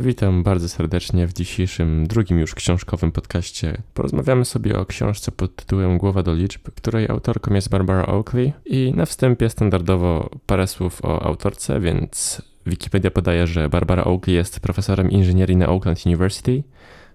Witam bardzo serdecznie w dzisiejszym, drugim już książkowym podcaście. Porozmawiamy sobie o książce pod tytułem Głowa do liczb, której autorką jest Barbara Oakley i na wstępie standardowo parę słów o autorce, więc Wikipedia podaje, że Barbara Oakley jest profesorem inżynierii na Oakland University.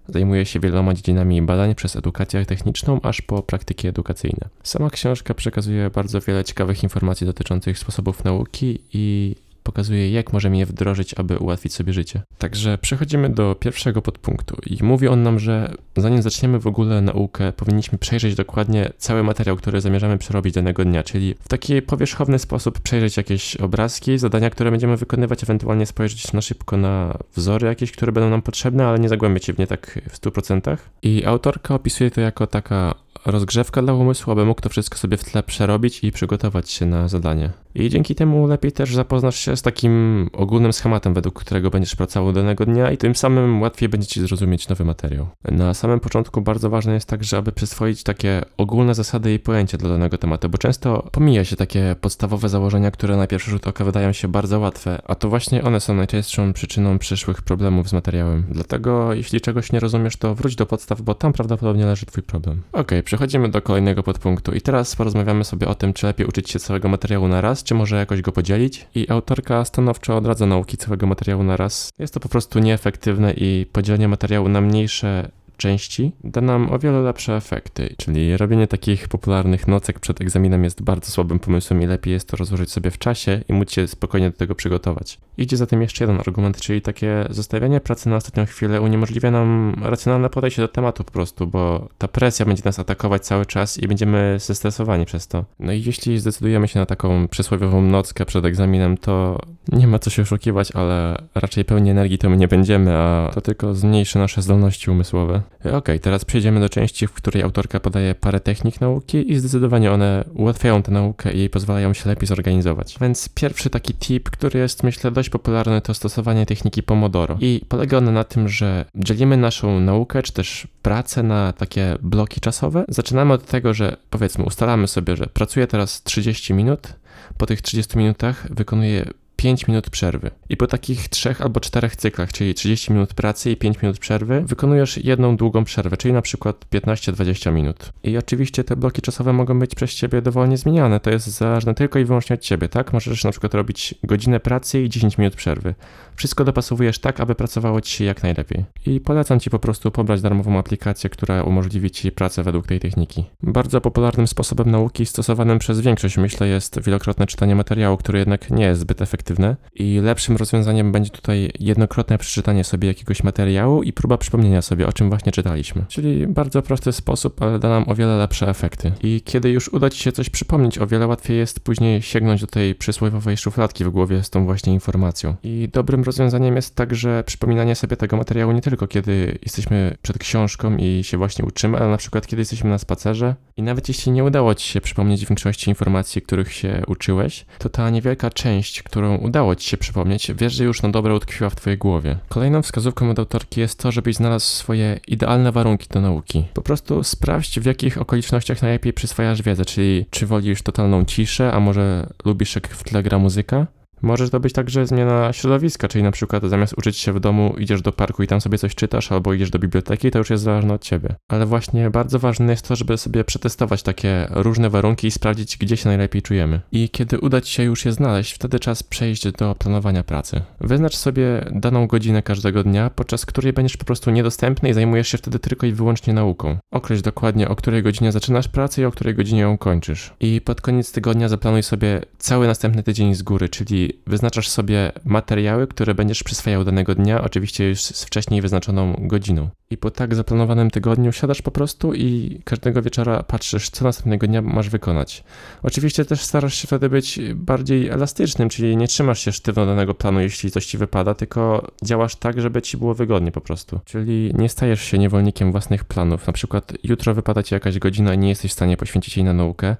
Zajmuje się wieloma dziedzinami badań przez edukację techniczną aż po praktyki edukacyjne. Sama książka przekazuje bardzo wiele ciekawych informacji dotyczących sposobów nauki i pokazuje, jak możemy je wdrożyć, aby ułatwić sobie życie. Także przechodzimy do pierwszego podpunktu i mówi on nam, że zanim zaczniemy w ogóle naukę, powinniśmy przejrzeć dokładnie cały materiał, który zamierzamy przerobić danego dnia, czyli w taki powierzchowny sposób przejrzeć jakieś obrazki, zadania, które będziemy wykonywać, ewentualnie spojrzeć na szybko na wzory jakieś, które będą nam potrzebne, ale nie zagłębiać się w nie tak w 100%. I autorka opisuje to jako taka rozgrzewka dla umysłu, aby mógł to wszystko sobie w tle przerobić i przygotować się na zadanie. I dzięki temu lepiej też zapoznasz się z takim ogólnym schematem, według którego będziesz pracował danego dnia i tym samym łatwiej będzie ci zrozumieć nowy materiał. Na samym początku bardzo ważne jest także, aby przyswoić takie ogólne zasady i pojęcia dla danego tematu, bo często pomija się takie podstawowe założenia, które na pierwszy rzut oka wydają się bardzo łatwe, a to właśnie one są najczęstszą przyczyną przyszłych problemów z materiałem. Dlatego jeśli czegoś nie rozumiesz, to wróć do podstaw, bo tam prawdopodobnie leży twój problem. Ok, przechodzimy do kolejnego podpunktu i teraz porozmawiamy sobie o tym, czy lepiej uczyć się całego materiału na raz, czy może jakoś go podzielić. I autorka stanowczo odradza nauki całego materiału na raz. Jest to po prostu nieefektywne i podzielenie materiału na mniejsze części da nam o wiele lepsze efekty, czyli robienie takich popularnych nocek przed egzaminem jest bardzo słabym pomysłem i lepiej jest to rozłożyć sobie w czasie i móc się spokojnie do tego przygotować. Idzie za tym jeszcze jeden argument, czyli takie zostawianie pracy na ostatnią chwilę uniemożliwia nam racjonalne podejście do tematu po prostu, bo ta presja będzie nas atakować cały czas i będziemy zestresowani przez to. No i jeśli zdecydujemy się na taką przysłowiową nockę przed egzaminem, to nie ma co się oszukiwać, ale raczej pełni energii to my nie będziemy, a to tylko zmniejszy nasze zdolności umysłowe. Ok, teraz przejdziemy do części, w której autorka podaje parę technik nauki i zdecydowanie one ułatwiają tę naukę i pozwalają się lepiej zorganizować. Więc pierwszy taki tip, który jest myślę dość popularny, to stosowanie techniki Pomodoro. I polega ona na tym, że dzielimy naszą naukę czy też pracę na takie bloki czasowe. Zaczynamy od tego, że powiedzmy ustalamy sobie, że pracuję teraz 30 minut, po tych 30 minutach wykonuję 5 minut przerwy. I po takich trzech albo czterech cyklach, czyli 30 minut pracy i 5 minut przerwy, wykonujesz jedną długą przerwę, czyli na przykład 15-20 minut. I oczywiście te bloki czasowe mogą być przez ciebie dowolnie zmieniane. To jest zależne tylko i wyłącznie od ciebie, tak? Możesz na przykład robić godzinę pracy i 10 minut przerwy. Wszystko dopasowujesz tak, aby pracowało ci się jak najlepiej. I polecam ci po prostu pobrać darmową aplikację, która umożliwi ci pracę według tej techniki. Bardzo popularnym sposobem nauki stosowanym przez większość, myślę, jest wielokrotne czytanie materiału, który jednak nie jest zbyt efektywny i lepszym rozwiązaniem będzie tutaj jednokrotne przeczytanie sobie jakiegoś materiału i próba przypomnienia sobie, o czym właśnie czytaliśmy. Czyli bardzo prosty sposób, ale da nam o wiele lepsze efekty. I kiedy już uda Ci się coś przypomnieć, o wiele łatwiej jest później sięgnąć do tej przysłowiowej szufladki w głowie z tą właśnie informacją. I dobrym rozwiązaniem jest także przypominanie sobie tego materiału nie tylko kiedy jesteśmy przed książką i się właśnie uczymy, ale na przykład kiedy jesteśmy na spacerze i nawet jeśli nie udało Ci się przypomnieć większości informacji, których się uczyłeś, to ta niewielka część, którą udało ci się przypomnieć, wiesz, że już na dobre utkwiła w twojej głowie. Kolejną wskazówką od autorki jest to, żebyś znalazł swoje idealne warunki do nauki. Po prostu sprawdź, w jakich okolicznościach najlepiej przyswajasz wiedzę, czyli czy wolisz totalną ciszę, a może lubisz jak w tle gra muzyka? Może to być także zmiana środowiska, czyli na przykład zamiast uczyć się w domu, idziesz do parku i tam sobie coś czytasz, albo idziesz do biblioteki, to już jest zależne od ciebie. Ale właśnie bardzo ważne jest to, żeby sobie przetestować takie różne warunki i sprawdzić, gdzie się najlepiej czujemy. I kiedy uda ci się już je znaleźć, wtedy czas przejść do planowania pracy. Wyznacz sobie daną godzinę każdego dnia, podczas której będziesz po prostu niedostępny i zajmujesz się wtedy tylko i wyłącznie nauką. Określ dokładnie, o której godzinie zaczynasz pracę i o której godzinie ją kończysz. I pod koniec tygodnia zaplanuj sobie cały następny tydzień z góry, czyli wyznaczasz sobie materiały, które będziesz przyswajał danego dnia, oczywiście już z wcześniej wyznaczoną godziną. I po tak zaplanowanym tygodniu siadasz po prostu i każdego wieczora patrzysz, co następnego dnia masz wykonać. Oczywiście też starasz się wtedy być bardziej elastycznym, czyli nie trzymasz się sztywno danego planu, jeśli coś ci wypada, tylko działasz tak, żeby ci było wygodnie po prostu. Czyli nie stajesz się niewolnikiem własnych planów. Na przykład jutro wypada ci jakaś godzina i nie jesteś w stanie poświęcić jej na naukę,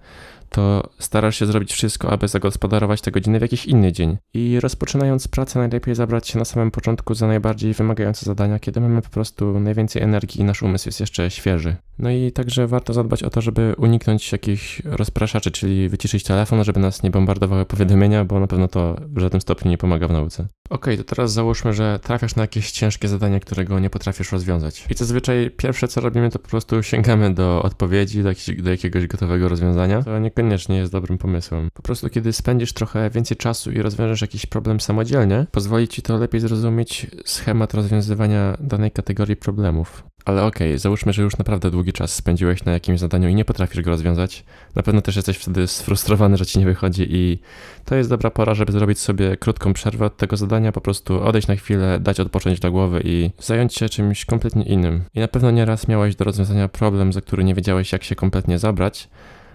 to starasz się zrobić wszystko, aby zagospodarować te godziny w jakiś inny dzień. I rozpoczynając pracę, najlepiej zabrać się na samym początku za najbardziej wymagające zadania, kiedy mamy po prostu najwięcej energii i nasz umysł jest jeszcze świeży. No i także warto zadbać o to, żeby uniknąć jakichś rozpraszaczy, czyli wyciszyć telefon, żeby nas nie bombardowały powiadomienia, bo na pewno to w żadnym stopniu nie pomaga w nauce. Okej, to teraz załóżmy, że trafiasz na jakieś ciężkie zadanie, którego nie potrafisz rozwiązać. I zazwyczaj pierwsze co robimy, to po prostu sięgamy do odpowiedzi, do, jakiegoś, do jakiegoś gotowego rozwiązania. To niekoniecznie jest dobrym pomysłem. Po prostu kiedy spędzisz trochę więcej czasu i rozwiążesz jakiś problem samodzielnie, pozwoli ci to lepiej zrozumieć schemat rozwiązywania danej kategorii problemów. Ale okej, okay, załóżmy, że już naprawdę długi czas spędziłeś na jakimś zadaniu i nie potrafisz go rozwiązać. Na pewno też jesteś wtedy sfrustrowany, że ci nie wychodzi i to jest dobra pora, żeby zrobić sobie krótką przerwę od tego zadania, po prostu odejść na chwilę, dać odpocząć do głowy i zająć się czymś kompletnie innym. I na pewno nieraz miałeś do rozwiązania problem, za który nie wiedziałeś jak się kompletnie zabrać,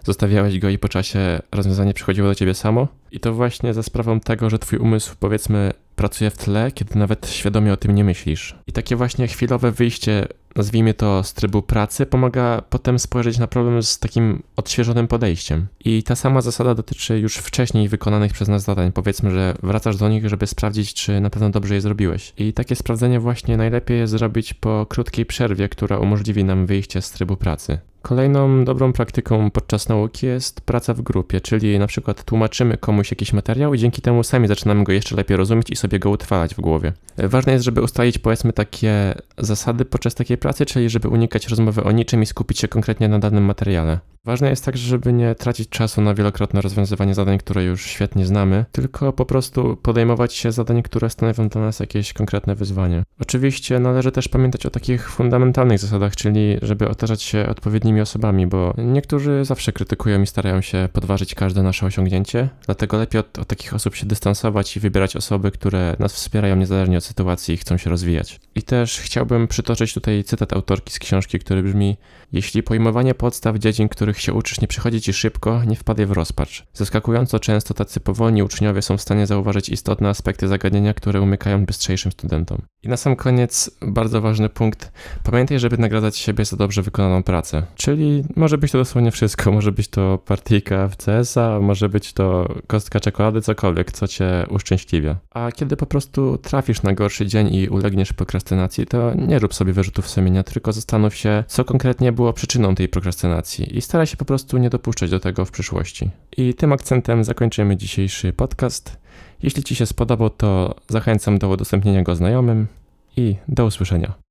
zostawiałeś go i po czasie rozwiązanie przychodziło do ciebie samo. I to właśnie za sprawą tego, że twój umysł, powiedzmy, pracuje w tle, kiedy nawet świadomie o tym nie myślisz. I takie właśnie chwilowe wyjście, nazwijmy to z trybu pracy, pomaga potem spojrzeć na problem z takim odświeżonym podejściem. I ta sama zasada dotyczy już wcześniej wykonanych przez nas zadań. Powiedzmy, że wracasz do nich, żeby sprawdzić, czy na pewno dobrze je zrobiłeś. I takie sprawdzenie właśnie najlepiej jest zrobić po krótkiej przerwie, która umożliwi nam wyjście z trybu pracy. Kolejną dobrą praktyką podczas nauki jest praca w grupie, czyli na przykład tłumaczymy komuś jakiś materiał i dzięki temu sami zaczynamy go jeszcze lepiej rozumieć i sobie go utrwalać w głowie. Ważne jest, żeby ustalić powiedzmy takie zasady podczas takiej pracy, czyli żeby unikać rozmowy o niczym i skupić się konkretnie na danym materiale. Ważne jest także, żeby nie tracić czasu na wielokrotne rozwiązywanie zadań, które już świetnie znamy, tylko po prostu podejmować się zadań, które stanowią dla nas jakieś konkretne wyzwanie. Oczywiście należy też pamiętać o takich fundamentalnych zasadach, czyli żeby otaczać się odpowiednimi osobami, bo niektórzy zawsze krytykują i starają się podważyć każde nasze osiągnięcie, dlatego lepiej od, od takich osób się dystansować i wybierać osoby, które nas wspierają niezależnie od sytuacji i chcą się rozwijać. I też chciałbym przytoczyć tutaj cytat autorki z książki, który brzmi: Jeśli pojmowanie podstaw dziedzin, których się uczysz, nie przychodzi ci szybko, nie wpadaj w rozpacz. Zaskakująco często tacy powolni uczniowie są w stanie zauważyć istotne aspekty zagadnienia, które umykają bystrzejszym studentom. I na sam koniec bardzo ważny punkt. Pamiętaj, żeby nagradzać siebie za dobrze wykonaną pracę. Czyli może być to dosłownie wszystko. Może być to partyjka w CS-a, może być to kostka czekolady, cokolwiek, co cię uszczęśliwia. A kiedy po prostu trafisz na gorszy dzień i ulegniesz prokrastynacji, to nie rób sobie wyrzutów sumienia, tylko zastanów się, co konkretnie było przyczyną tej prokrastynacji i staraj się po prostu nie dopuszczać do tego w przyszłości. I tym akcentem zakończymy dzisiejszy podcast. Jeśli Ci się spodobał, to zachęcam do udostępnienia go znajomym i do usłyszenia.